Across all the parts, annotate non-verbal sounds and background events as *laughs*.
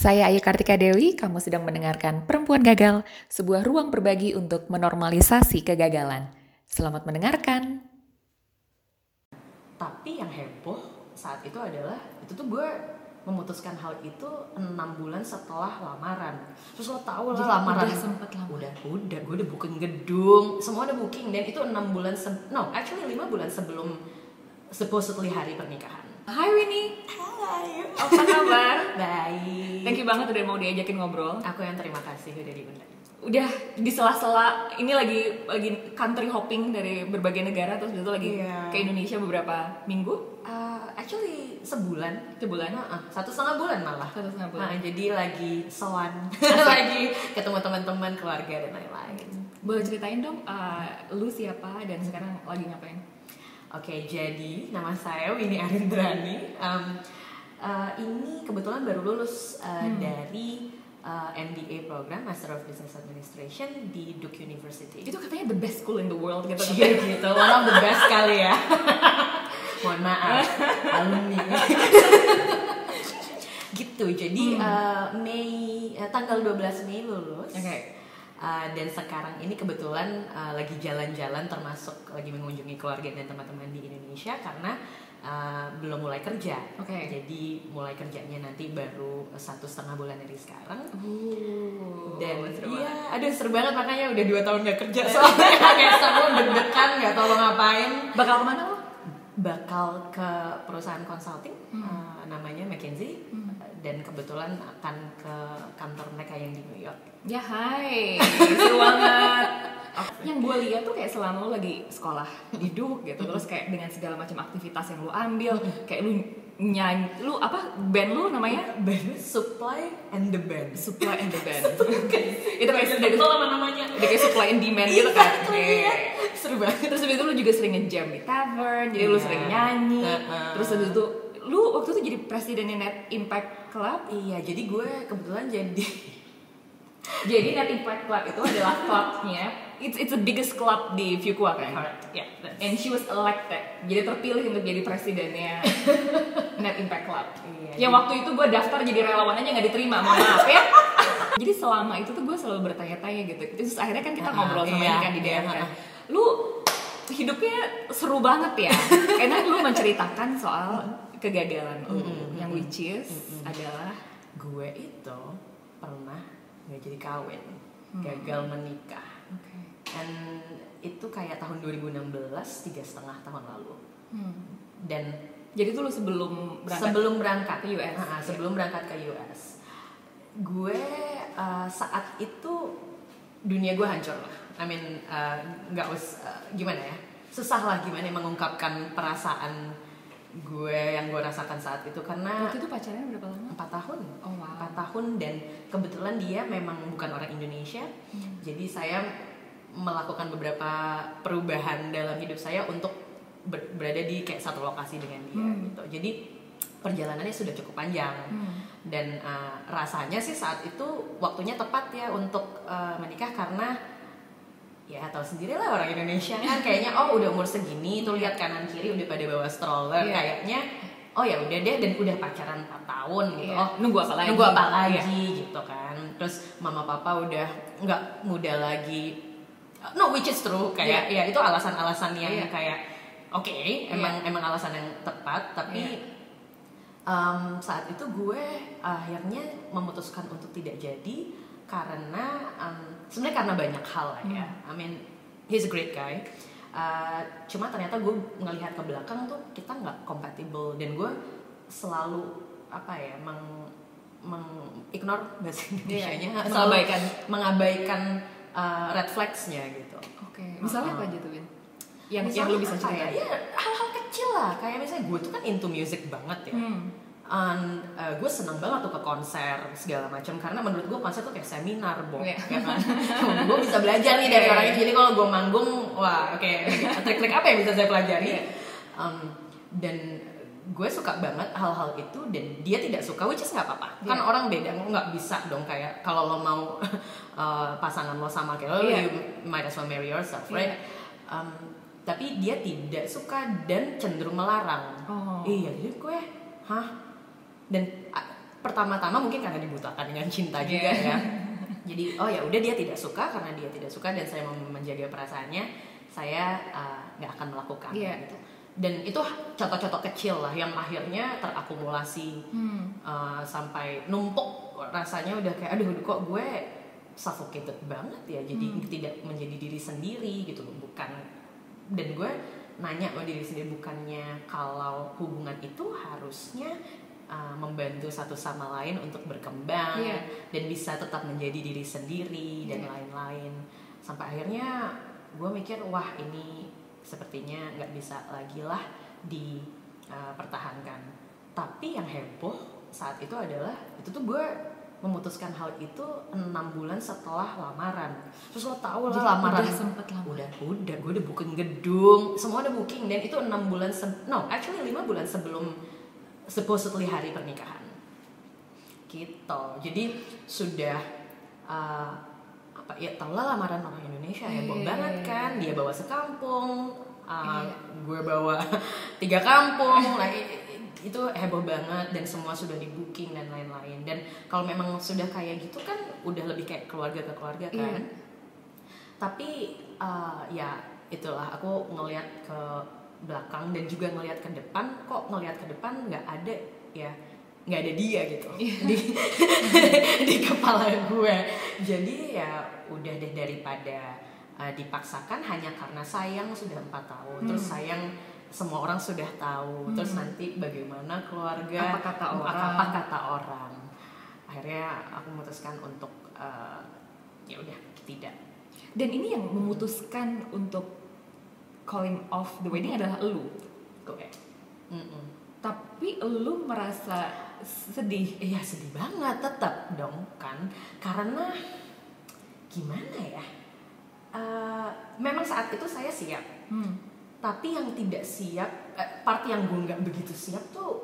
Saya Ayu Kartika Dewi, kamu sedang mendengarkan Perempuan Gagal, sebuah ruang berbagi untuk menormalisasi kegagalan. Selamat mendengarkan. Tapi yang heboh saat itu adalah itu tuh gue memutuskan hal itu enam bulan setelah lamaran. Terus lo tau lah Jadi lamaran udah sempet lama. Udah, udah, gue udah booking gedung, semua udah booking dan itu enam bulan se no, actually lima bulan sebelum supposedly hari pernikahan. Hai Winnie, Hai, apa kabar? baik. Thank you banget udah mau diajakin ngobrol. Aku yang terima kasih udah diundang. Udah di sela-sela ini lagi lagi country hopping dari berbagai negara terus itu lagi Iya. ke Indonesia beberapa minggu, Uh, actually sebulan sebulan. Nah, satu setengah bulan malah. Satu setengah bulan. Nah, jadi lagi sowan, *laughs* lagi ketemu teman-teman keluarga dan lain-lain. Boleh ceritain dong, uh, lu siapa dan sekarang lagi ngapain? Oke, jadi nama saya Winnie Arindrani. Um, uh, ini kebetulan baru lulus uh, dari uh, MBA program Master of Business Administration di Duke University. Itu katanya the best school in the world gitu. Iya gitu, one of the best kali ya. *laughs* Mohon maaf, alumni. *laughs* gitu, jadi uh, Mei uh, tanggal 12 Mei lulus. Oke. Uh, dan sekarang ini kebetulan uh, lagi jalan-jalan termasuk lagi mengunjungi keluarga dan teman-teman di Indonesia karena uh, belum mulai kerja. Oke. Jadi mulai kerjanya nanti baru satu setengah bulan dari sekarang. Uh, Dan seru iya, aduh seru banget makanya udah dua tahun gak kerja soalnya *laughs* kayak semua deg-degan nggak tahu ngapain. Bakal ke mana lo? Bakal ke perusahaan consulting Hmm. uh, namanya McKinsey Hmm. dan kebetulan akan ke kantor mereka yang di New York. Ya hai, seru banget. Yang gue lihat tuh kayak selama lu lagi sekolah di Duke gitu, terus kayak dengan segala macam aktivitas yang lu ambil, kayak lu nyanyi, lu apa band lu namanya? Band Supply and the Band. Supply and the *laughs* Band. itu kayak dari nama namanya. udah kayak supply and demand gitu kan. Exactly, Iya. ya. Seru banget. Terus habis itu lu juga sering ngejam di tavern, jadi lu Iya. sering nyanyi. Heeh. Terus habis itu lu waktu itu jadi presidennya Net Impact Club. Iya, jadi gue kebetulan jadi Jadi Net Impact Club itu adalah klubnya. It's it's the biggest club di Fuqua kan. ya, that's- And she was elected, jadi terpilih untuk jadi presidennya *laughs* Net Impact Club. Iya, Yang waktu itu gue daftar jadi relawan aja nggak diterima, mohon maaf ya. *laughs* jadi selama itu tuh gue selalu bertanya-tanya gitu. Terus akhirnya kan kita Ah, ngobrol sama iya, kan di DM iya, kan. ah. Lu hidupnya seru banget ya. *laughs* Karena lu menceritakan soal kegagalan lu, yang which is adalah gue itu pernah nggak jadi kawin, Hmm. gagal menikah. Oke. And itu kayak tahun 2016, tiga setengah tahun lalu. Hmm. Dan Jadi tuh lu sebelum berangkat sebelum berangkat ke US. Ah, sebelum berangkat ke US, gue uh, saat itu dunia gue hancur lah. I mean uh, nggak us uh, gimana ya, susah lah gimana mengungkapkan perasaan gue yang gue rasakan saat itu karena waktu itu pacarnya berapa lama? empat tahun Oh wow. empat tahun dan kebetulan dia memang bukan orang Indonesia Hmm. Jadi saya melakukan beberapa perubahan dalam hidup saya untuk ber- berada di kayak satu lokasi dengan dia Hmm. gitu jadi perjalanannya sudah cukup panjang Hmm. dan uh, rasanya sih saat itu waktunya tepat ya untuk uh, menikah karena ya tahu sendiri lah orang Indonesia kan *laughs* kayaknya oh udah umur segini tuh lihat kanan kiri udah pada bawa stroller Iya. kayaknya oh ya udah deh dan udah pacaran 4 tahun gitu Iya. oh Nunggu apa lagi? nunggu apa lagi Iya. gitu kan terus mama papa udah nggak muda lagi no which is true kayak ya itu alasan-alasan yang Iya. kayak oke emang emang alasan yang tepat tapi Iya. um, saat itu gue akhirnya memutuskan untuk tidak jadi karena um, sebenarnya karena banyak hal lah ya Hmm. I mean he's a great guy Uh, cuma ternyata gue ngelihat ke belakang tuh kita nggak compatible dan gue selalu apa ya meng meng ignore bahasa Indonesia-nya Iya, selalu mengabaikan. mengabaikan uh, red flags-nya gitu Oke. Misalnya apa aja tuh, Win? Yang yang lu bisa apa ya? hal-hal kecil lah. Kayak misalnya gue tuh kan into music banget ya. Hmm. And, uh, gue seneng banget tuh ke konser segala macam karena menurut gue konser tuh kayak seminar, Bo. Iya. Ya kan? gue bisa belajar nih dari Iya. orang ini. Jadi kalau gue manggung, wah oke, trik-trik apa yang bisa saya pelajari? Iya. Um, dan gue suka banget hal-hal itu dan dia tidak suka, which is nggak apa-apa. Kan Iya. orang beda, nggak bisa dong kayak kalau lo mau uh, *laughs* pasangan lo sama kayak lo, Iya. you might as well marry yourself, right? Um, tapi dia tidak suka dan cenderung melarang. Oh. Iya, jadi gue, hah? Dan a- pertama-tama mungkin karena dibutakan dengan cinta juga Iya. ya *laughs* jadi oh ya udah dia tidak suka karena dia tidak suka dan saya mau menjaga perasaannya saya uh, nggak akan melakukan Iya. gitu dan itu contoh-contoh kecil lah yang akhirnya terakumulasi Hmm. uh, sampai numpuk rasanya udah kayak aduh kok gue suffocated banget ya jadi Hmm. tidak menjadi diri sendiri gitu bukan dan gue nanya sama diri sendiri bukannya kalau hubungan itu harusnya uh, membantu satu sama lain untuk berkembang Iya. dan bisa tetap menjadi diri sendiri dan Iya. lain-lain sampai akhirnya gue mikir wah ini sepertinya nggak bisa lagi lah dipertahankan tapi yang heboh saat itu adalah itu tuh gue memutuskan hal itu enam bulan setelah lamaran. Terus lo tau lah Jadi lamaran udah sempet lama. udah udah gue udah booking gedung semua udah booking dan itu enam bulan se- no actually lima bulan sebelum supposedly hari pernikahan. Gitu. Jadi sudah uh, apa ya tau lah lamaran orang Indonesia Iya, heboh iya, banget iya. kan dia bawa sekampung uh, Iya. gue bawa *laughs* tiga kampung nah i- itu heboh banget dan semua sudah di booking dan lain-lain dan kalau memang sudah kayak gitu kan udah lebih kayak keluarga ke keluarga Iya. kan tapi uh, ya itulah aku ngelihat ke belakang dan juga ngelihat ke depan kok ngelihat ke depan nggak ada ya nggak ada dia gitu *laughs* di *laughs* di kepala gue jadi ya udah deh daripada uh, dipaksakan hanya karena sayang sudah empat tahun terus Hmm. sayang semua orang sudah tahu terus nanti bagaimana keluarga Apa kata orang. apa kata orang akhirnya aku memutuskan untuk uh, ya udah tidak Dan ini yang memutuskan untuk calling off the wedding adalah lu. gue Mm-mm. Tapi lu merasa sedih. Iya sedih banget tetap dong kan karena gimana ya Eh, memang saat itu saya siap Hmm. tapi yang tidak siap eh, part yang gue nggak begitu siap tuh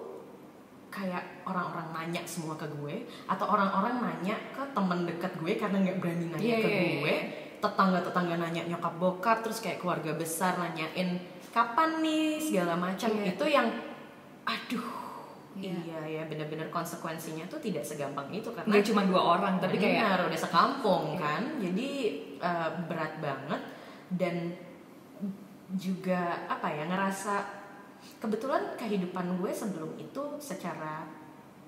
kayak orang-orang nanya semua ke gue atau orang-orang nanya ke temen dekat gue karena nggak berani nanya Iya, ke iya, gue tetangga-tetangga nanya nyokap bokap terus kayak keluarga besar nanyain kapan nih segala macam Iya. itu yang aduh Iya. iya ya benar-benar konsekuensinya tuh tidak segampang itu karena Nggak cuma dua orang, tapi kayak Benar, udah sekampung Iya. kan jadi eh, berat banget dan juga apa ya ngerasa kebetulan kehidupan gue sebelum itu secara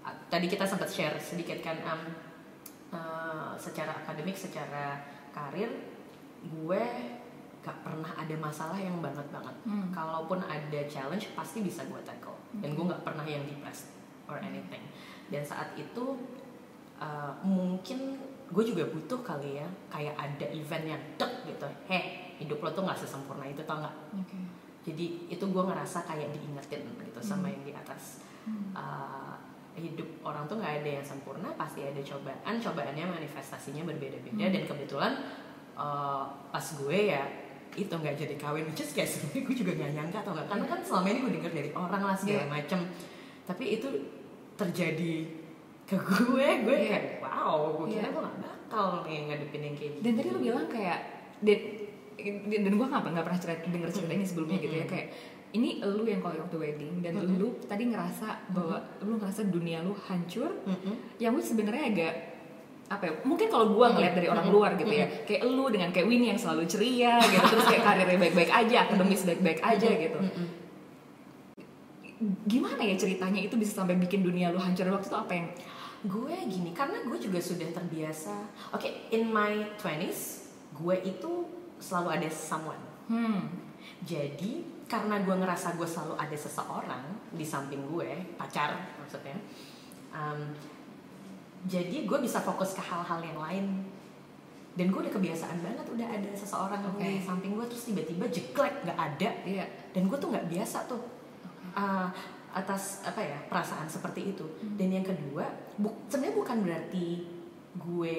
ah, tadi kita sempat share sedikit kan em, eh, secara akademik secara karir gue gak ada masalah yang banget banget Hmm. kalaupun ada challenge pasti bisa gue tackle dan gue nggak pernah yang depressed or anything dan saat itu uh, mungkin gue juga butuh kali ya kayak ada event yang dek gitu heh hidup lo tuh nggak sesempurna itu tau nggak Oke. jadi itu gue ngerasa kayak diingetin gitu sama Hmm. yang di atas Hmm. Uh, hidup orang tuh nggak ada yang sempurna pasti ada cobaan cobaannya manifestasinya berbeda-beda Hmm. dan kebetulan uh, pas gue ya itu nggak jadi kawin which is kayak sebenarnya gue juga nggak nyangka atau nggak karena kan selama ini gue denger dari orang lah segala Iya. macem tapi itu terjadi ke gue gue Iya. kayak wow gue kira Iya. gue gak bakal nih ngadepin yang kayak Dan tadi lu bilang kayak dan dan, gue nggak nggak pernah cerita denger cerita ini sebelumnya gitu ya kayak ini lu yang calling the wedding dan Mm-mm. lu tadi ngerasa bahwa lu ngerasa dunia lu hancur Mm-mm. yang which sebenarnya agak apa ya mungkin kalau gua ngeliat dari orang luar gitu ya kayak lu dengan kayak Winnie yang selalu ceria gitu terus kayak karirnya baik-baik aja akademis baik-baik aja gitu. Gimana ya ceritanya itu bisa sampai bikin dunia lu hancur? Waktu itu apa yang? Gue gini karena gue juga sudah terbiasa. Oke in my 20s gue itu selalu ada someone. Hmm. Jadi karena gue ngerasa gue selalu ada seseorang di samping gue pacar maksudnya um, jadi gue bisa fokus ke hal-hal yang lain. Dan gue udah kebiasaan banget udah ada seseorang Oke. di samping gue terus tiba-tiba jeklek nggak ada. Iya. Dan gue tuh nggak biasa tuh uh, atas apa ya perasaan seperti itu. Dan yang kedua bu sebenarnya bukan berarti gue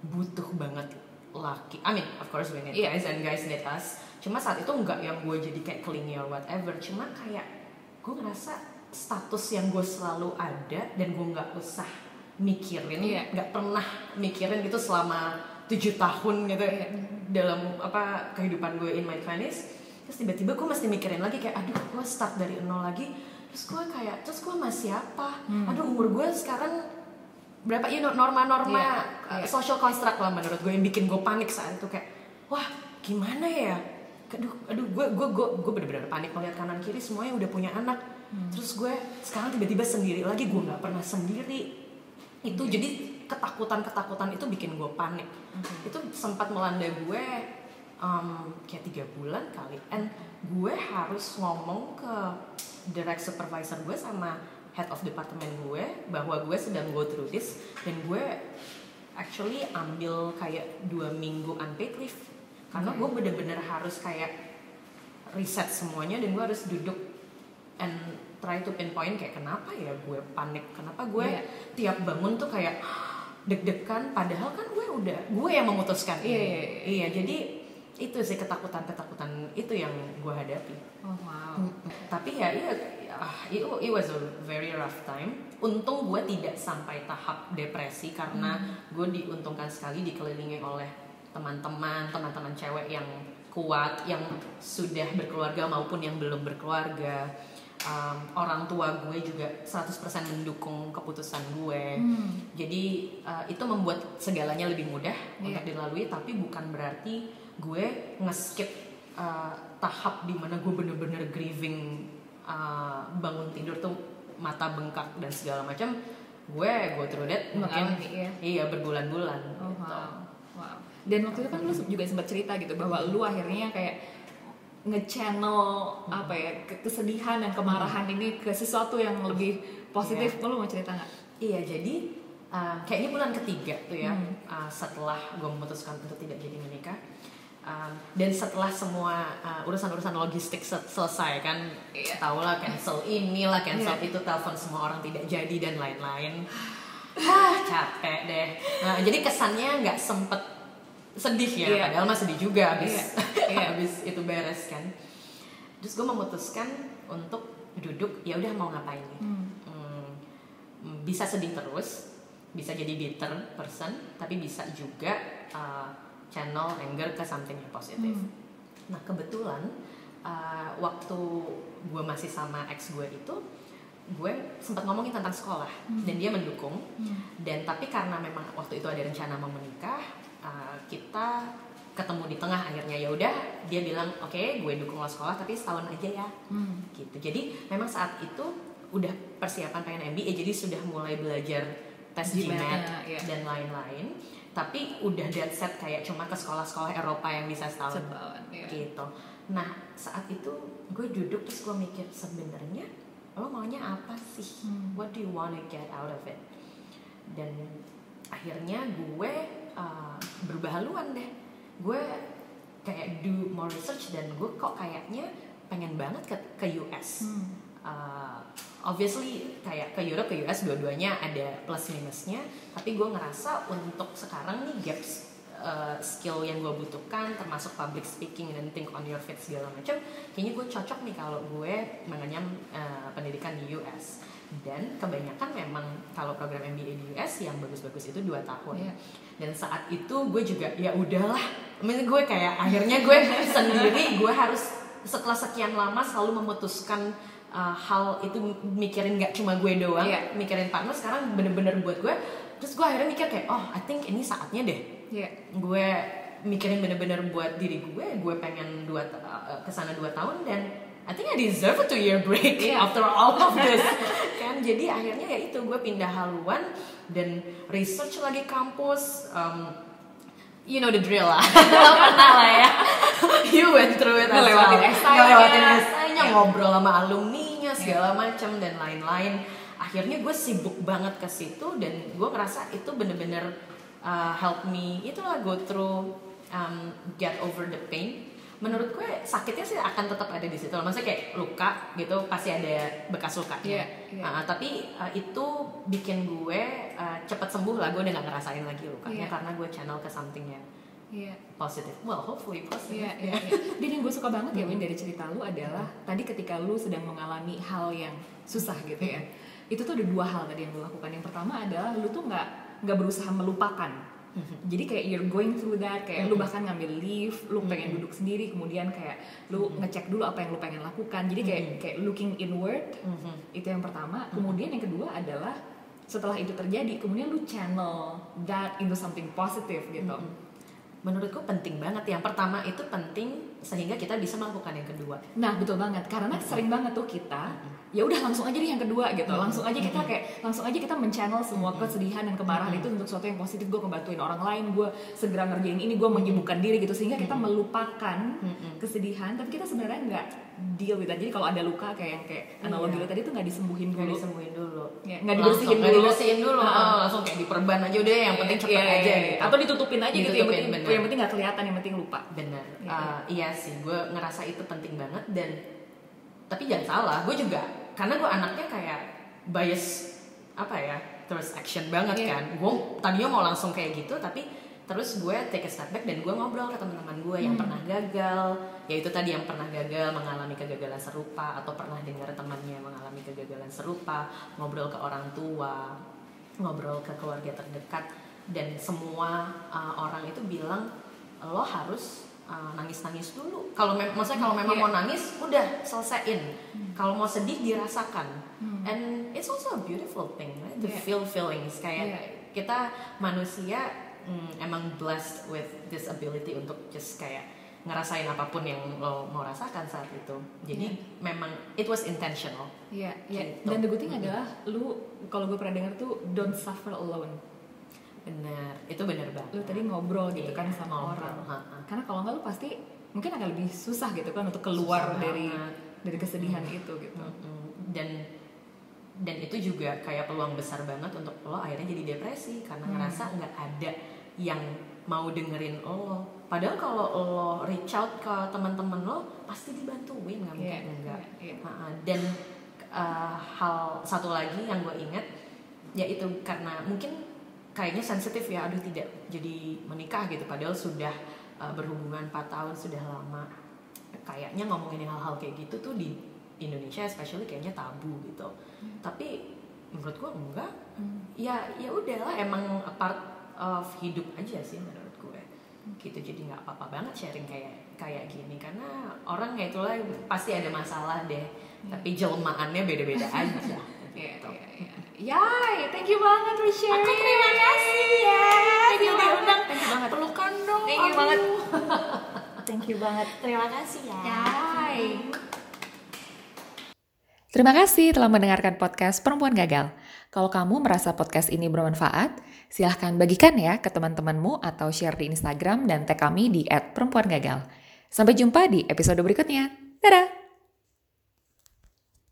butuh banget laki I mean of course we need Iya. guys and guys need us. Cuma saat itu nggak yang gue jadi kayak clingy or whatever. Cuma kayak gue ngerasa status yang gue selalu ada dan gue nggak usah mikirin Iya. nggak pernah mikirin gitu selama tujuh tahun gitu Iya. dalam apa kehidupan gue in my 20s terus tiba-tiba gue mesti mikirin lagi kayak aduh gue start dari nol lagi terus gue kayak terus gue sama siapa Hmm. aduh umur gue sekarang berapa know, norma-norma Iya, uh, iya. social construct lah menurut gue yang bikin gue panik saat itu kayak wah gimana ya aduh aduh gue gue gue gue bener-bener panik melihat kanan kiri semuanya udah punya anak Hmm. terus gue sekarang tiba-tiba sendiri lagi gue nggak pernah sendiri itu jadi ketakutan-ketakutan itu bikin gue panik Oke. itu sempat melanda gue um, kayak tiga bulan kali and gue harus ngomong ke direct supervisor gue sama head of department gue bahwa gue sedang go through this dan gue actually ambil kayak dua minggu unpaid leave karena Oke. gue bener-bener harus kayak reset semuanya dan gue harus duduk and try to pinpoint kayak kenapa ya gue panik kenapa gue Iya. tiap bangun tuh kayak deg-degan padahal kan gue udah gue yang memutuskan Iya, ini. iya, iya. iya jadi itu sih ketakutan ketakutan itu yang gue hadapi Oh wow. tapi ya iya ah, it, it was a very rough time untung gue tidak sampai tahap depresi karena gue diuntungkan sekali dikelilingi oleh teman-teman teman-teman cewek yang kuat yang sudah berkeluarga maupun yang belum berkeluarga Um, orang tua gue juga 100% mendukung keputusan gue Hmm. jadi uh, itu membuat segalanya lebih mudah Iya. untuk dilalui tapi bukan berarti gue nge-skip uh, tahap di mana gue bener-bener grieving uh, bangun tidur tuh mata bengkak dan segala macam gue go through that mungkin ya. iya berbulan-bulan Oh gitu. wow. Wow. Dan waktu itu kan lu juga sempat cerita gitu bahwa lu akhirnya kayak nge-channel apa ya ke- kesedihan dan kemarahan ini ke sesuatu yang lebih positif. Lu mau cerita nggak? Iya jadi uh, kayaknya bulan ketiga tuh ya Hmm. uh, setelah gue memutuskan untuk tidak jadi menikah um, dan setelah semua uh, urusan-urusan logistik se- selesai kan Iya. tau lah cancel inilah cancel Iya. itu telepon semua orang tidak jadi dan lain-lain *sighs* ah capek deh nah, jadi kesannya nggak sempet sedih ya Iya. padahal mah sedih juga habis Iya. *laughs* Iya. habis itu beres kan terus gue memutuskan untuk duduk ya udah mau ngapain nih Hmm, bisa sedih terus, bisa jadi bitter person, tapi bisa juga uh, channel anger ke something yang positif. Hmm. Nah kebetulan uh, waktu gue masih sama ex gue itu, gue sempat ngomongin tentang sekolah Hmm. dan dia mendukung. Dan tapi karena memang waktu itu ada rencana mau menikah, uh, kita ketemu di tengah akhirnya ya udah dia bilang oke gue dukung lo sekolah tapi setahun aja ya Hmm. gitu jadi memang saat itu udah persiapan pengen MBA jadi sudah mulai belajar tes GMAT iya. dan lain-lain tapi udah dead set kayak cuma ke sekolah-sekolah Eropa yang bisa setahun Setahun, iya. gitu nah saat itu gue duduk terus gue mikir sebenarnya lo maunya apa sih Hmm. what do you wanna get out of it dan akhirnya gue uh, berubah haluan deh. Gue kayak do more research dan gue kok kayaknya pengen banget ke ke US Hmm. Uh, obviously kayak ke Europe ke US dua-duanya ada plus minusnya. Tapi gue ngerasa untuk sekarang nih gaps uh, skill yang gue butuhkan termasuk public speaking dan think on your feet segala macam kayaknya gue cocok nih kalau gue mengenyam uh, pendidikan di US dan kebanyakan memang kalau program MBA di US yang bagus-bagus itu dua tahun. Iya. dan saat itu gue juga ya udahlah. Maksudnya gue kayak akhirnya gue *laughs* sendiri gue harus setelah sekian lama selalu memutuskan uh, hal itu mikirin nggak cuma gue doang Iya. mikirin partner sekarang bener-bener buat gue. Terus gue akhirnya mikir kayak oh I think ini saatnya deh Iya. gue mikirin bener-bener buat diri gue gue pengen dua uh, ke sana dua tahun dan I think I deserve a two year break Iya. *laughs* after all of this. *laughs* Kan? Jadi akhirnya ya itu gue pindah haluan dan research lagi kampus um, you know the drill lah. *laughs* Lo pernah lah ya. You went through it Ngelewatin ngelewatin essay-nya Iya. ngobrol sama alumninya segala macam dan lain-lain. Akhirnya gue sibuk banget ke situ dan gue ngerasa itu bener-bener uh, help me itulah go through um, get over the pain menurut gue sakitnya sih akan tetap ada di situ maksudnya kayak luka gitu pasti ada bekas lukanya Iya, iya. Uh, tapi uh, itu bikin gue uh, cepat sembuh lah gue udah gak ngerasain lagi lukanya Iya. karena gue channel ke something yang Iya. positif well hopefully positive Iya, iya, iya. Dan yang gue suka banget ya Win dari cerita lu adalah tadi ketika lu sedang mengalami hal yang susah gitu ya. Itu tuh ada dua hal tadi yang lu lakukan. Yang pertama adalah lu tuh nggak nggak berusaha melupakan. Jadi kayak you're going through that, kayak lu bahkan ngambil leave, lu pengen duduk sendiri, kemudian kayak lu ngecek dulu apa yang lu pengen lakukan. Jadi kayak kayak looking inward itu yang pertama. Kemudian yang kedua adalah setelah itu terjadi, kemudian lu channel that into something positive gitu. menurutku penting banget. Yang pertama itu penting sehingga kita bisa melakukan yang kedua. Nah betul banget. Karena sering banget tuh kita ya udah langsung aja deh yang kedua gitu. Langsung aja kita kayak langsung aja kita menchannel semua kesedihan dan kemarahan itu untuk sesuatu yang positif. Gue ngebantuin orang lain gue segera ngerjain ini gue menyibukkan diri gitu. Sehingga kita melupakan kesedihan. Tapi kita sebenarnya nggak deal with that. Jadi kalau ada luka kayak yang kayak analogi Iya. tadi tuh nggak disembuhin dulu. disembuhin dulu. Ya, nggak dibersihin Langsung, dulu. dibersihin dulu. Langsung kayak diperban aja udah yang penting cepet Iya, iya, aja iya. gitu. Atau ditutupin aja gitu yang Ditutupin, penting bener. yang penting nggak kelihatan yang penting lupa. Bener. Iya. Uh, iya sih gue ngerasa itu penting banget dan tapi jangan salah gue juga karena gue anaknya kayak bias apa ya terus action banget Iya. kan gue tadinya mau langsung kayak gitu tapi terus gue take a step back dan gue ngobrol ke teman-teman gue yang Hmm. pernah gagal yaitu tadi yang pernah gagal mengalami kegagalan serupa atau pernah dengar temannya mengalami kegagalan serupa ngobrol ke orang tua ngobrol ke keluarga terdekat dan semua uh, orang itu bilang lo harus uh, nangis-nangis dulu kalau mem- maksudnya kalau memang Iya. mau nangis udah selesaiin kalau mau sedih dirasakan and it's also a beautiful thing right? to Iya. feel feelings kayak Iya. kita manusia mm, emang blessed with this ability untuk just kayak ngerasain apa pun yang lo mau rasakan saat itu jadi memang it was intentional Iya, iya. Gitu. Dan the good thing adalah lu kalau gue pernah dengar tuh don't suffer alone. Benar itu benar banget Lu tadi ngobrol gitu Iya, kan sama ngobrol, orang. ha-ha. Karena kalau nggak lu pasti mungkin akan lebih susah gitu kan untuk keluar Susah dari banget. dari kesedihan itu gitu. Dan dan itu juga kayak peluang besar banget untuk lo akhirnya jadi depresi karena Hmm. ngerasa nggak ada yang mau dengerin lo padahal kalau lo reach out ke teman-teman lo pasti dibantuin nggak mungkin enggak iya, iya. Ha-ha. dan uh, hal satu lagi yang gue inget yaitu karena mungkin kayaknya sensitif ya aduh tidak jadi menikah gitu. Padahal sudah uh, berhubungan 4 tahun sudah lama. Kayaknya ngomongin hal-hal kayak gitu tuh di Indonesia especially kayaknya tabu gitu. Tapi menurut gue enggak. Hmm. ya ya udahlah emang part of hidup aja sih menurut gue gitu jadi nggak apa-apa banget sharing kayak kayak gini. Karena orang ya itulah pasti ada masalah deh. Tapi jelmaannya beda-beda aja *laughs* Iya, gitu. iya, iya. Yay, thank you banget for sharing. Aku terima kasih ya. Thank you banget. undang. Thank you banget. Pelukan dong. Thank you banget. *laughs* Thank you banget. Terima kasih ya. Yay. Terima kasih telah mendengarkan podcast Perempuan Gagal. Kalau kamu merasa podcast ini bermanfaat, silahkan bagikan ya ke teman-temanmu atau share di Instagram dan tag kami di @perempuangagal. Sampai jumpa di episode berikutnya. Dadah!